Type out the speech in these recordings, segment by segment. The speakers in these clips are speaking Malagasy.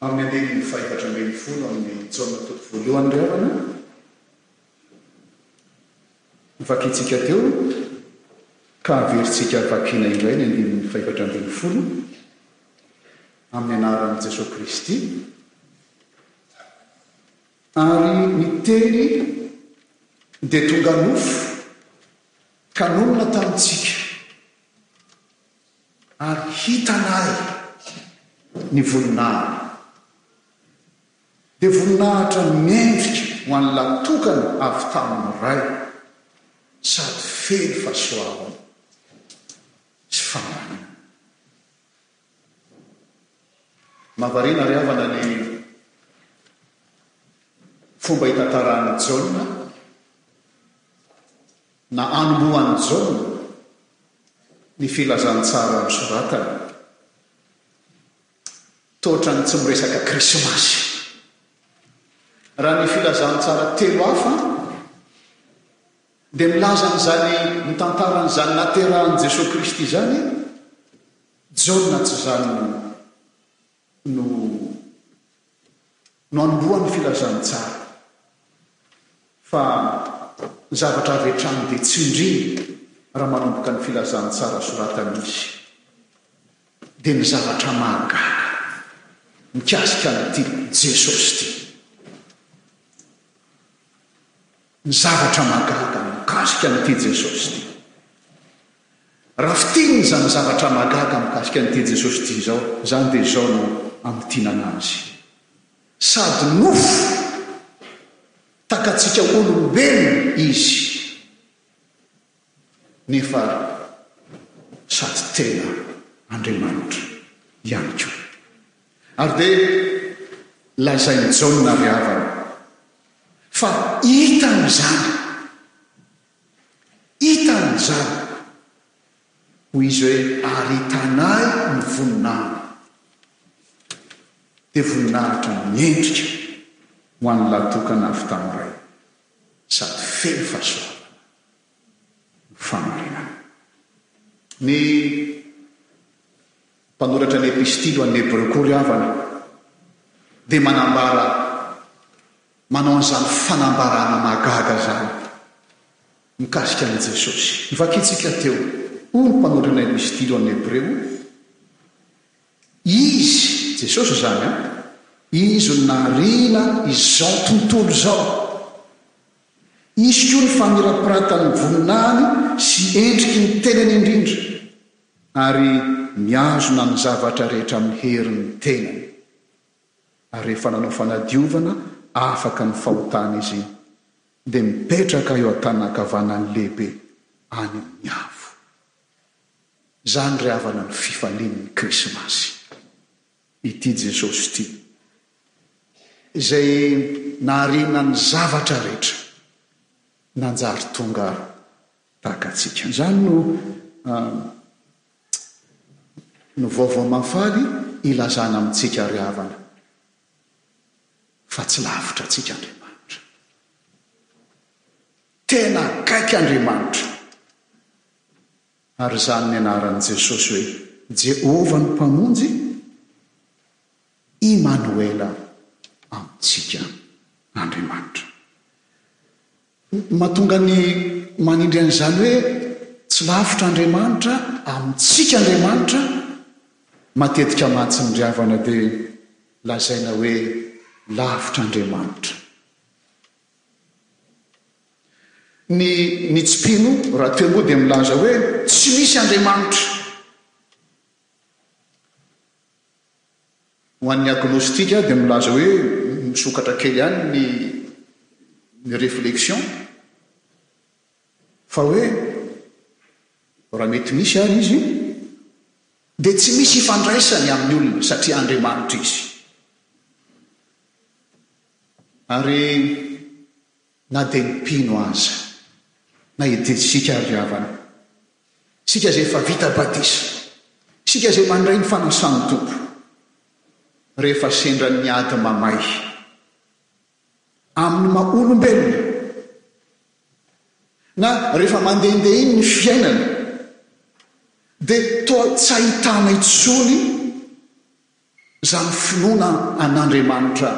Amin'ny andininy fahefatra ambin'ny folo amin'ny Jaona toko voalohany ry havana, vakintsika teo ka averintsika vakiana indray ny andininy fahefatra ambin'ny folo amin'ny anaran'i Jesoa Kristy ary ny Teny dia tonga nofo ka nonina tamintsika. Ary hitanay ny voninahiny. Dia voninahitra mendrika ho an'ny lahy tokana avy tamin'ny Ray, sady feno fahasoavana sy fahamarinana. Mahavariana ry havana ny fomba itantaran'i Jaona na anombohan'i Jaona Ny filazantsara nosoratany. Toa ohatran'ny tsy miresaka Krismasy. Raha ny filazantsara telo hafa dia milaza an'izany mitantara an'izany naterahan'i Jesoa Kristy izany, Jaona tsy izany no. no no anoloany ny filazantsara fa ny zavatra avy hatrany dia tsindriny raha manomboka ny filazantsara soratana izy dia ny zavatra mahagaga mikasika an'ity Jesosy ity. Ny zavatra mahagaga mikasika an'ity Jesosy ity. Raha fintinina izany zavatra mahagaga mikasika an'ity Jesosy ity izao, izany dia izao no amintinana Azy, Sady nofo takantsika olombelona Izy, nefa sady tena Andriamanitra ihany koa. Ary dia lazain'i Jaona avy havana fa hitany izany, hitany izany, hoy izy hoe, ary hitanay ny voninahiny. Dia voninahitra miendrika ho an'ny lahy tokana avy tamin'ny Ray, sady feno fahasoavana. fanorenana. Ny mpanoratra ny Epistily ho an'ny Hebreo koa ry havana dia manambara, manao an'izany fanambarana mahagaga izany mikasika an'i Jesosy. Novakintsika teo, hoy ny mpanoratra ny Epistily ho an'ny Hebreo, Izy, Jesosy izany an, Izy no nahariana izao tontolo izao. Hisy koa ny famirapiratan'ny voninahiny sy endriky ny tenany indrindra, ary mihazona ny zavatra rehetra amin'ny herin'ny tenany. Ary rehefa nanao fanadiovana afaka ny fahotany izy, dia mipetraka eo an-tanana ankavanan'ny Lehibe any amin'ny avo. Izany ry havana ny fifalian'ny Krismasy. ity Jesosy ity, izay nahariana ny zavatra rehetra, nanjary tonga tahaka antsika. Izany no no vaovao mahafaly ilazana amintsika ry havana, fa tsy lavitra antsika Andriamanitra. Tena akaiky Andriamanitra. Ary izany nianaran'i Jesosy hoe Jehovah no Mpamonjy, Imanoela amintsika Andriamanitra. Ny mahatonga ny manindry an'izany hoe tsy lavitra Andriamanitra, amintsika Andriamanitra, matetika mantsy ny ry havana dia lazaina hoe lavitra Andriamanitra. Ny ny tsy mpino raha teo moa dia milaza hoe tsy misy Andriamanitra. Ho an'ny agnostika dia milaza hoe misokatra kely ihany ny ny réflexion fa hoe raha mety misy ary izy dia tsy misy ifandraisany amin'ny olona satria Andriamanitra izy. Ary na dia ny mpino aza, na idintsika àry havana, isika izay efa vita batisa, isika izay mandray ny fanasan'ny Tompo, rehefa sendran'ny ady mamay amin'ny maha-olombelona, na rehefa mandehandeha iny ny fiainana, dia toa tsy ahitana intsony Izany finoana an'Andriamanitra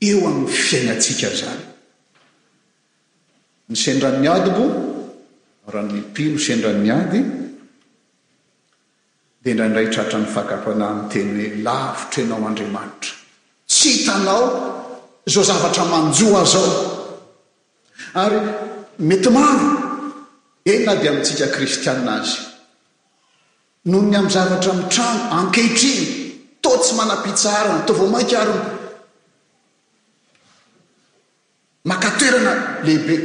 eo amin'ny fiainantsika izany. Ny sendran'ny ady moa, raha ny mpino sendran'ny ady, dia indraindray tratran'ny fakam-panahy miteny hoe, Lavitra ianao Andriamanitra, tsy hitanao izao zavatra manjo ahy izao. Ary mety maro, eny na dia amintsika kristiana aza. Noho ny amin'ny zavatra mitranga ankehitriny, toa tsy manam-pitsarana, toa vao mainka ary maka toerana lehibe.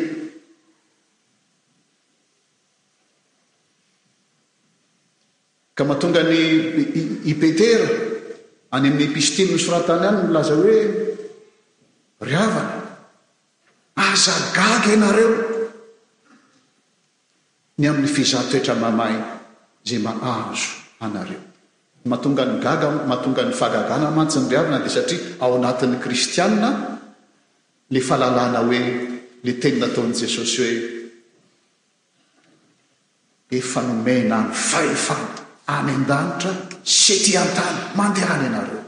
Ka mahatonga an' i Petera any amin'ny epistily nosoratany any milaza hoe, Ry havana, aza gaga ianareo. ny amin'ny fizaha toetra mamahy izay mahazo anareo. Ny mahatonga ny gaga, mahatonga ny fahagagana mantsy ny ry havana dia satria ao anatin'ny kristiana ilay fahalalana hoe ilay teny nataon'i Jesosy hoe efa nomena ny fahefana any an-danitra sy ety an-tany, mandehana ianareo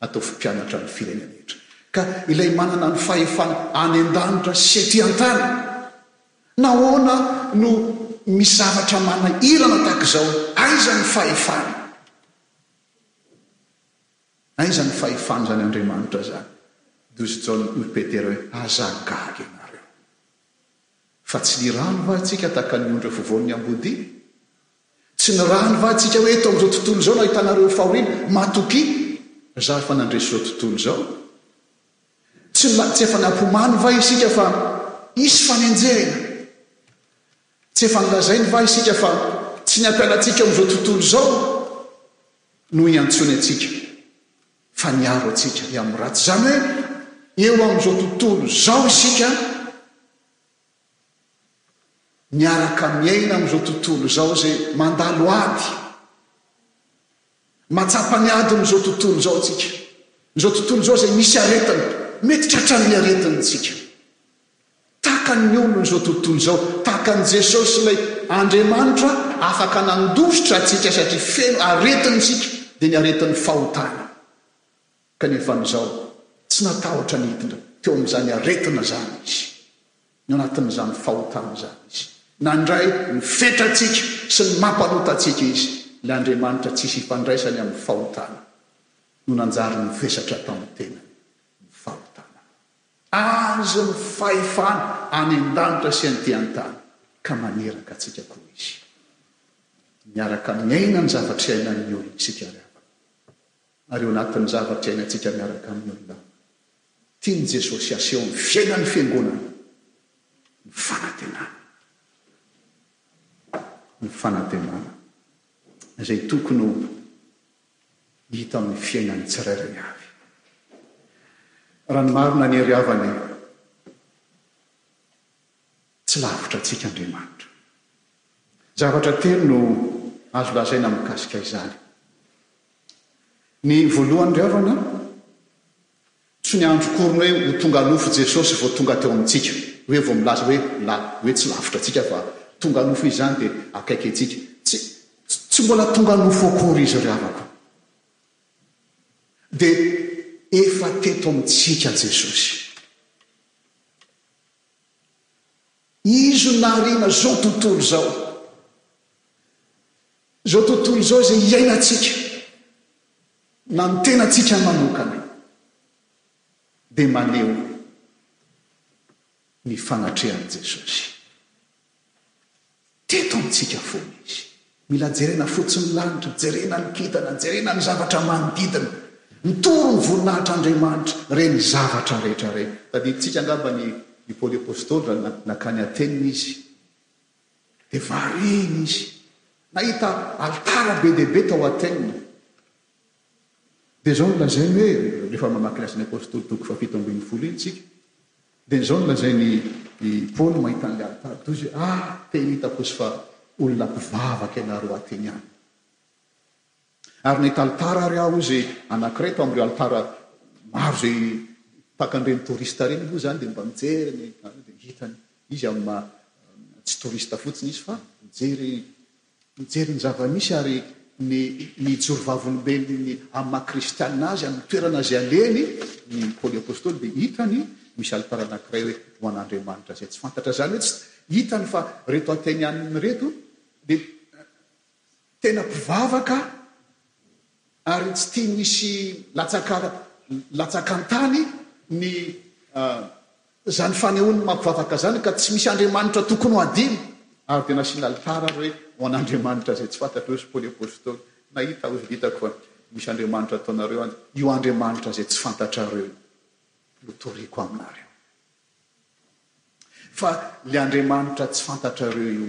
ataovy mpianatra ny firenena rehetra. Ka ilay manana ny fahefana any an-danitra sy ety an-tany, Nahoana no misy zavatra manahirana tahaka izao? Aiza ny fahefany? Aiza ny fahefan'izany Andriamanitra izany? Dozy Jaona hoy Petera hoe, Aza gaga ianareo. Fa tsy ny rano va antsika tahaka ny ondry afovoan'ny amboadia? Tsy ny rano va antsika hoe eto amin'izao tontolo izao no ahitanareo fahoriana? Matokia ry zareo fa nandresy izao tontolo izao. Tsy mba tsy efa nampomany va isika fa hisy fanenjehina? Tsy efa nolazainy va isika fa tsy ny hampianantsika amin'izao tontolo izao no hiantsoany antsika fa niaro antsika avy amin'ny ratsy? Izany hoe eo amin'izao tontolo izao isika miaraka miaina amin'izao tontolo izao izay mandalo ady. Mahatsapa ny adin'izao tontolo izao isika, izao tontolo izao izay misy aretiny, mety tratran'ny aretiny isika. Tahaka ny olon'izao tontolo izao, tahaka an'i Jesosy ilay Andriamanitra afaka nandositra antsika satria feno aretiny isika, dia ny aretin'ny fahotana. Kanefa amin'izao, tsy natahotra nidina teo amin'izany aretina izany Izy. Ny anatin'izany fahotana izany izy. Nandray ny fetrantsika sy ny maha mpanota antsika izy. Ilay Andriamanitra tsisy hifandraisany amin'ny fahotana no nanjary nivesatra tamin'ny tenany. Ny fahotana. Azy ny fahefana any an-danitra sy aty an-tany, ka maniraka antsika koa izy. Miaraka miaina ny zavatra iainan'ny olona isika ry havana. ary eo anatin'ny zavatra iainantsika miaraka amin'ny olona. Tian'i Jesosy haseho amin'ny fiainan'ny Fiangonana ny fanantenana. Ny fanantenana izay tokony ho hita amin'ny fiainan'ny tsirairay avy. Raha ny marina ny hery havany, Tsy lavitra antsika Andriamanitra. Zavatra telo no azo lazaina mikasika izany. Ny voalohany ry havana, tsy niandry akoriny hoe ho tonga nofo Jesosy vao tonga teo amintsika, hoe vao milaza hoe la, hoe tsy lavitra antsika fa tonga nofo Izy izany dia akaiky antsika. Tsy, tsy mbola tonga nofo akory Izy ry havako. Dia efa teto amintsika Jesosy. Izy no nahariana zao tontolo zao. Zao tontolo izao izay hiainantsika na ny tenantsika manokana dia maneho ny fanatrehan'i Jesosy. Teto amintsika foana izy. Mila jerena fotsiny ny lanitra, jerena ny kintana, jerena ny zavatra manodidina. Mitory ny voninahitr'Andriamanitra re ny zavatra rehetra re. Tadidintsika angamba ny i Paoly Apostoly raha nankany Atena izy dia variana izy nahita alitara be dia be tao Atena. Dia izao no lazainy hoe, rehefa mamaky ny Asan'ny Apostoly toko fahafito ambin'ny folo iny isika, dia izao no lazain'i i Paoly mahita an'ilay alitarin-doza hoe, Ah! te hita kosa fa olona mpivavaka ianareo Ateniana. Ary nahita alitara àry aho, hozy, anankiray tao amin'ireo alitara maro izay takan'ireny torista ireny. Moa izany dia mba mijery ny, dia hitany. Izy amin'ny maha tsy torista fotsiny izy fa mijery. Mijery ny zava-misy ary ny mijoro vavolombelon'ny amin'ny maha kristiana azy amin'ny toerana izay alehany ny Paoly Apostoly dia hitany misy alitara anankiray hoe ho an'Andriamanitra izay tsy fantatra izany hoe tsy hitany fa ireto Atenianina ireto dia tena mpivavaka ary tsy tiany hisy latsaka latsaka an-tany ny Izany fanehoany mampivavaka izany ka tsy misy andriamanitra tokony ho adino ary dia nasiana alitara ary hoe ho an'andriamanitra izay tsy fantatro hoy Paoly apostoly, nahita hoy vitako fa misy andriamanitra ataonareo any, io andriamanitra izay tsy fantatrareo io no toriko aminareo fa ilay andriamanitra tsy fantatrareo io.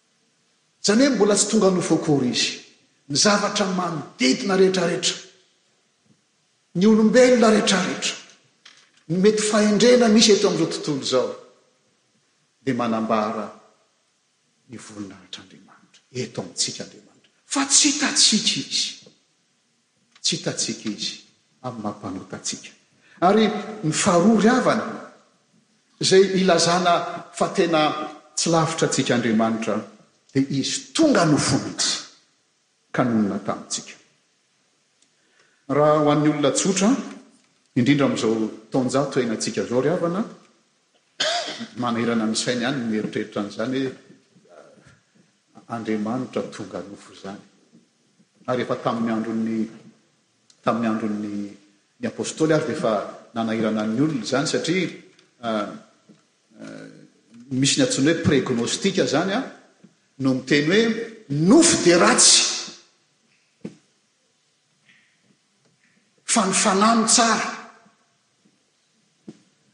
Zany hoe mbola tsy tonga nofo akory izy. Ny zavatra manodidina rehetrarehetra, ny olombelona rehetrarehetra, ny mety fahendrena misy eto amin'izao tontolo izao dia manambara ny voninahitr'Andriamanitra eto amintsika Andriamanitra fa tsy hitantsika izy. tsy hitantsika Izy amin'ny maha mpanota antsika. Ary ny faharoa ry havana, izay ilazana fa tena tsy lavitra antsika Andriamanitra, dia Izy tonga nofo mihitsy ka nonina tamintsika. Raha ho an'ny olona tsotra, indrindra amin'izao taonjato iainantsika izao ry havana, manahirana ny sainy ihany ny mieritreritra an'izany hoe, Andriamanitra tonga nofo izany. Ary efa tamin'ny andron'ny tamin'ny andron'ny ny apôstôly ary dia efa nanahirana ny olona izany satria misy ny antsoina hoe pregnostika izany a no miteny hoe nofo dia ratsy fa ny fanahy no tsara.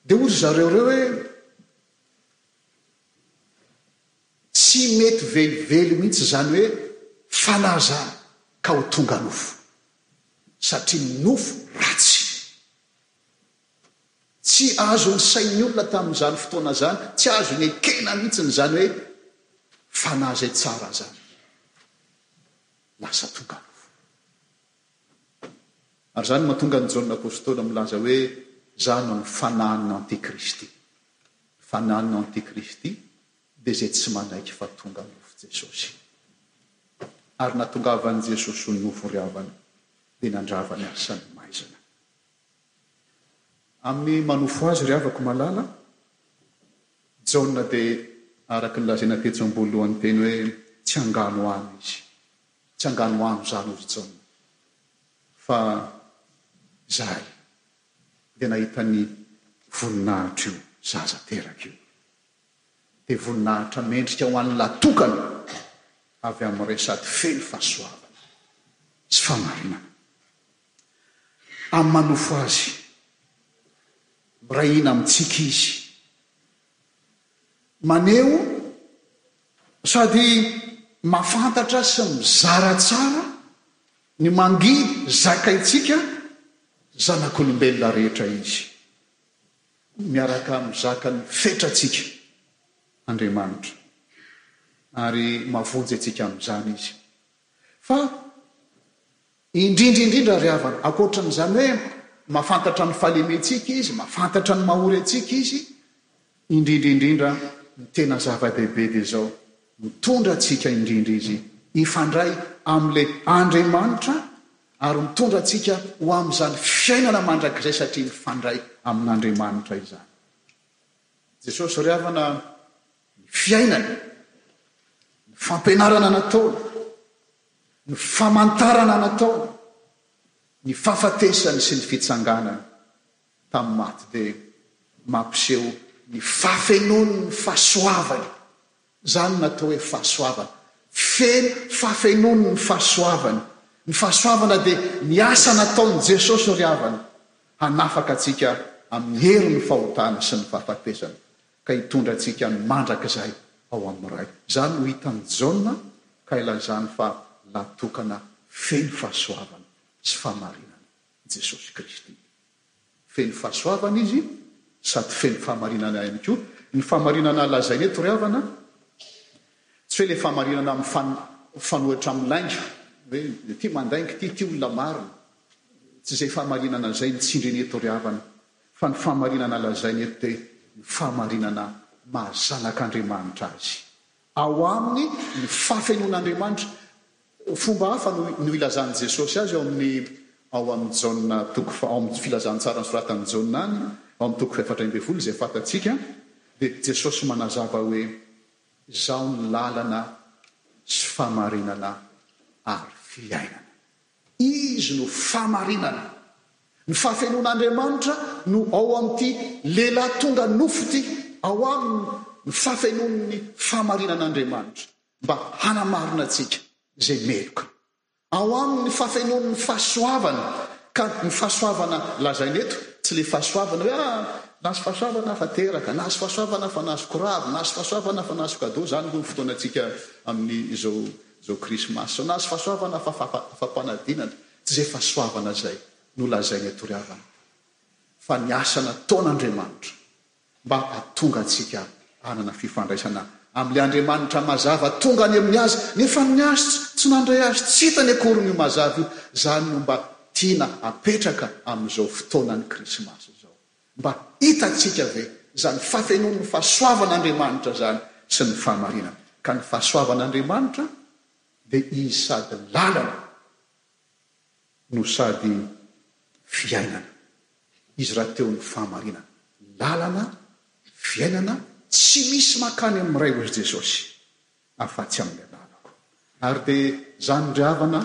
Dia hoy ry zareo ireo hoe Tsy mety velively mihitsy izany hoe fanahy izany ka ho tonga nofo, satria ny nofo ratsy. Tsy azon'ny sain'ny olona tamin'izany fotoana izany, tsy azony ekena mihitsy izany hoe fanahy izay tsara izany lasa tonga nofo. Ary izany no mahatonga an'i Jaona Apostoly milaza hoe, Izaho no fanahin'ny Antikristy. Ny fanahin'ny Antikristy dia izay tsy manaiky fa tonga nofo Jesosy. Ary nahatongavan'i Jesosy ho nofo ry havana dia nandrava ny asan'ny maizina. Amin'ny manofo azy ry havako malala, Jaona dia araka ny lazaina tetsy ambony lohan'ny teny hoe tsy angano ano izy. Tsy angano ano izany hoy ry Jaona fa zary dia nahita ny voninahitro zaza teraka io. dia voninahitra mendrika ho an'ny lahy tokana avy amin'ny ray sady feno fahasoavana sy fahamarinana. Amin'ny manofy azy, miray hina amintsika izy. Maneho sady mahafantatra sy mizara tsara ny mangidy zakaintsika zanak'olombelona rehetra izy. miaraka amin'ny zakan'ny fetrantsika Andriamanitra, ary mavonjy antsika amin'izany Izy. Fa indrindra indrindra ry havana, ankoatran'izany hoe mahafantatra ny fahalementsika Izy, mahafantatra ny maha ory antsika Izy, indrindra indrindra ny tena zava-dehibe dia izao, Mitondra antsika indrindra izy hifandray amin'ilay Andriamanitra ary mitondra antsika ho amin'izany fiainana mandrakizay satria mifandray amin'Andriamanitra izany. Jesosy ry havana ny fiainana, ny fampianarana nataony, ny famantarana nataony, ny fahafatesany sy ny fitsanganany. tamin'ny maty dia mampiseho ny fahafenoan'ny fahasoavany. Izany no atao hoe fahasoavana. Feno fahafenoan'ny fahasoavany. Ny fahasoavana dia ny asa nataon'i Jesosy ry havana hanafaka antsika amin'ny herin'ny fahotana sy ny fahafatesana ka hitondra antsika mandrakizay ao amin'ny Ray. Izany no hitan'i Jaona ka ilazany fa latokana feno fahasoavana sy fahamarinana. Jesosy Kristy. Feno fahasoavana Izy sady feno fahamarinana ihany koa. Ny fahamarinana lazaina eto ry havana, tsy hoe ilay fahamarinana mifanohitra amin'ny lainga, hoe ity mandainga ity, ity olona marina. Tsy izay fahamarinana izay no tsindriny eto ry havana, fa ny fahamarinana lazaina eto dia ny fahamarinana maha Zanak'Andriamanitra Azy Ao aminy ny fahafenoan'Andriamanitra. Fomba hafa no ilazan'i Jesosy azy ao amin'ny ao amin'ny Jaona toko fa ao amin'ny filazantsara nosoratan'i Jaona any ao amin'ny toko fahefatra ambin'ny folo izay fantatsika dia Jesosy manazava hoe Izaho ny lalana sy fahamarinana ary fiainana. Izy no famarinana. Ny fahafenoan'Andriamanitra no ao amin'ity lehilahy tonga nofo ity, ao aminy no fahafenoan'ny fahamarinan'Andriamanitra mba hanamarina antsika izay meloka. Ao aminy ny fahafenoan'ny fahasoavana, ka ny fahasoavana lazaina eto tsy ilay fahasoavana hoe ah nahazo fahasoavana aho fa teraka, nahazo fahasoavana aho fa nahazo kiraro, nahazo fahasoavana aho fa nahazo cadeau, izany angou ny fotoanantsika amin'izao. Zao krismasy zao nahazo fahasoavana fa fafam-panadinana tsy izay fahasoavana izay nolazain'i hatory Avanto fa ny asa nataon'Andriamanitra mba hampatonga antsika hanana fifandraisana amin'ilay Andriamanitra mazava tonga any amin'ny azy nefa ny azy tsy nandray azy tsy hitany akoriny io mazava io izany no mba tiana hapetraka amin'izao fotoanan'ny krismasy izao. Mba hitantsika ve izany fahafenoan'ny fahasoavan'Andriamanitra izany sy ny fahamarinana? Ka ny fahasoavan'Andriamanitra dia izy sady lalana no sady fiainana. Izy rahateo ny fahamarinana, lalana, fiainana, tsy misy makany amin'ny Ray hozy Jesosy afatsy amin'ny alalako. Ary dia izany ry havana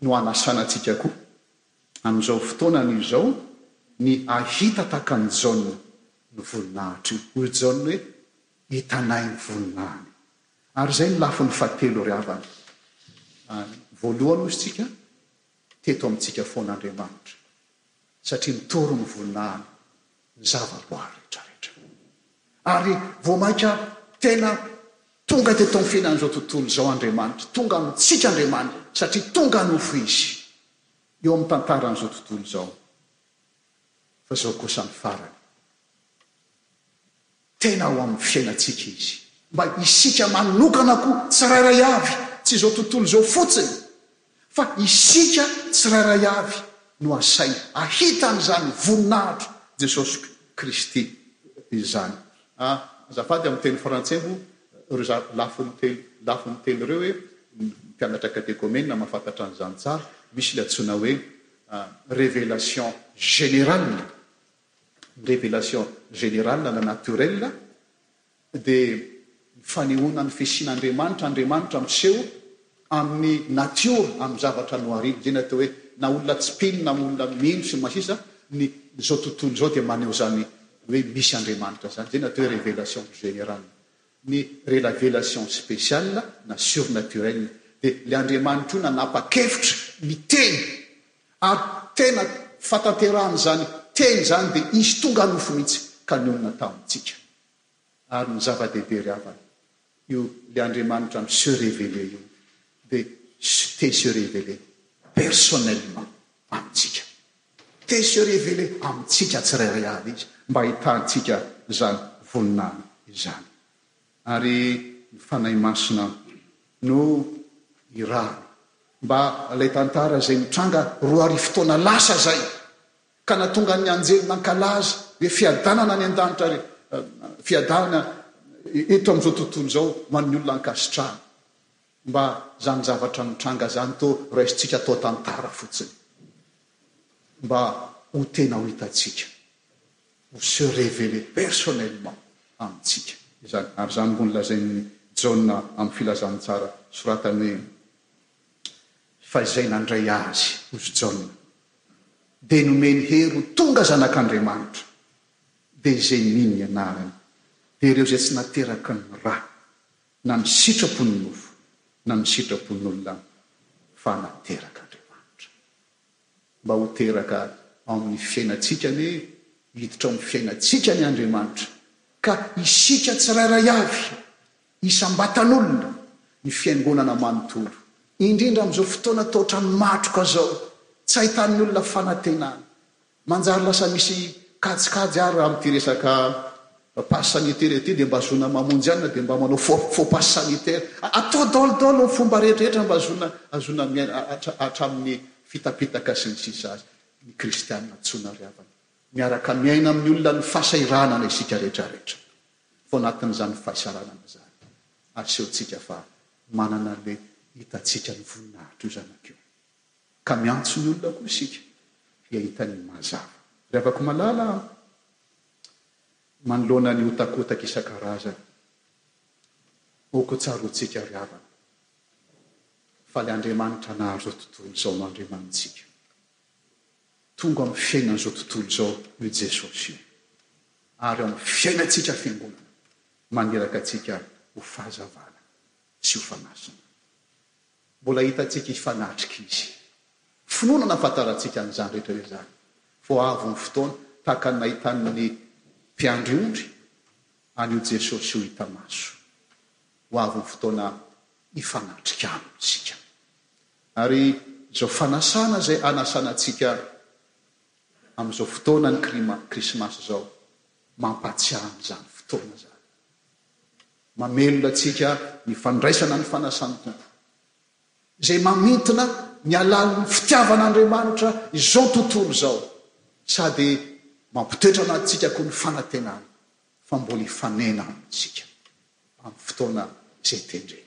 no anasana antsika koa. Amin'izao fotoanany izao ny hahita tahaka an'i Jaona ny voninahitra io. Hoy Jaona hoe, Hitanay ny voninahiny. Ary izay no lafiny fahatelo ry havana. Voalohany hoy isika, teto amintsika foana Andriamanitra, satria mitory ny voninahiny ny zavaboary rehetrarehetra. Ary vao mainka tena tonga teto amin'ny fiainan'izao tontolo izao Andriamanitra, tonga amintsika Andriamanitra, satria tonga nofo Izy. eo amin'ny tantaran'izao tontolo izao fa izao kosa ny farany. Tena ao amin'ny fiainantsika izy. Mba isika manokana koa tsirairay avy, tsy izao tontolo izao fotsiny fa isika tsirairay avy no asaina hahita an'izany voninahitry Jesosy Kristy izany. A, Azafady amin'ny teny frantsay moa ireo za lafiny teny lafiny teny ireo e, ny mpianatra katekomena mahafantatra an'izany tsara, misy ilay antsoina hoe a révélation générale, ny révélation générale na naturelle dia ny fanehoana ny fisian'Andriamanitra, Andriamanitra miseho amin'ny natiora, amin'ny zavatra nohariany. Izay ny atao hoe na olona tsy mpino na olona mino sy ny masisa, ny izao tontolo izao dia maneho izany hoe misy Andriamanitra izany. Izay ny atao hoe révélation générale. Ny rélavelation spéciale na surnaturelle dia ilay Andriamanitra io nanapa-kevitra niteny ary tena fatanterahana izany teny izany dia izy tonga nofo mihitsy ka nionona tamintsika. Ary ny zava-dehibe ry havana, io le Andriamanitra mi se reveler io dia te se reveler personnellement amintsika. Te se reveler amintsika tsirairay avy Izy mba hahitantsika izany voninahiny izany. Ary ny Fanahy Masina no irahana mba ilay tantara izay nitranga roa arivo taona lasa izay. Ka natongan'ny anjely nankalaza hoe fiadanana any an-danitra ary fiadanana eto amin'izao tontolo izao ho an'ny olona ankasitrahana. Mba izany zavatra nitranga izany toa raisintsika atao tantara fotsiny mba ho tena ho hitantsika, ho se révéler personnellement amintsika izany. Ary izany moa no lazain'i Jaona amin'ny Filazantsara soratany hoe, Fa izay nandray Azy, hozy Jaona, dia nomeny hery ho tonga zanak'Andriamanitra, dia izay mino ny anarany, dia ireo izay tsy nateraky ny ra, na ny sitrapon'ny nofo, na ny sitrapon'olona, fa naterak'Andriamanitra. Mba ho teraka ao amin'ny fiainantsika anie, hiditra ao amin'ny fiainantsika anie Andriamanitra, ka isika tsirairay avy Isam-batan'olona ny fiangonana manontolo, indrindra amin'izao fotoana taotra matroka izao, tsy ahitan'ny olona fanantenana. Manjary lasa misy kajikajy ary amin'ity resaka passe sanitaire ity dia mba zona mamonjy anona dia mba manao faux faux passe sanitaire. Atao daholo daholo ny fomba rehetra rehetra mba zona zona miaina hatramin'ny fitapitaka sy ny sisa aza. Ny kristiana antsoina ry havana miaraka miaina amin'ny olona ny fasahiranana isika rehetra rehetra. Tao anatin'izany fahisaranana izany, asehontsika fa manana an'ilay hitantsika ny voninahitra io zanaka io. Ka miantso ny olona koa isika hiahita ny mazava. Ry havako malala an! Manoloana ny hotakotaka isan-karazany, moa koa tsaroantsika ry havana fa ilay Andriamanitra nahazo tontolo izao no Andriamanitsika. Tonga ao amin'ny fiainan'izao tontolo izao io Jesosy io, ary ao amin'ny fiainantsika fiangonana, maniraka antsika ho fahazavana sy ho fanasana. Mbola hitantsika izy fa natrika izy. Finoana no ahafantarantsika an'izany rehetra izany. Vao avy ny fotoana, tahaka ny nahitan'ny mpiandry ondry an'io Jesosy io hita maso. Ho avy ny fotoana hifanatrika aminy isika. Ary izao fanasana izay anasana antsika amin'izao fotoanan'ny krima, krismasy izao, mampahatsiahy an'izany fotoana izany. Mamelona antsika ny fandraisana ny fanasan'ny Tompo, izay mamintina ny halalin'ny fitiavan'Andriamanitra izao tontolo izao, sady mampitoetra anatintsika koa ny fanantenana fa mbola hifanena amintsika amin'ny fotoana izay tendreny.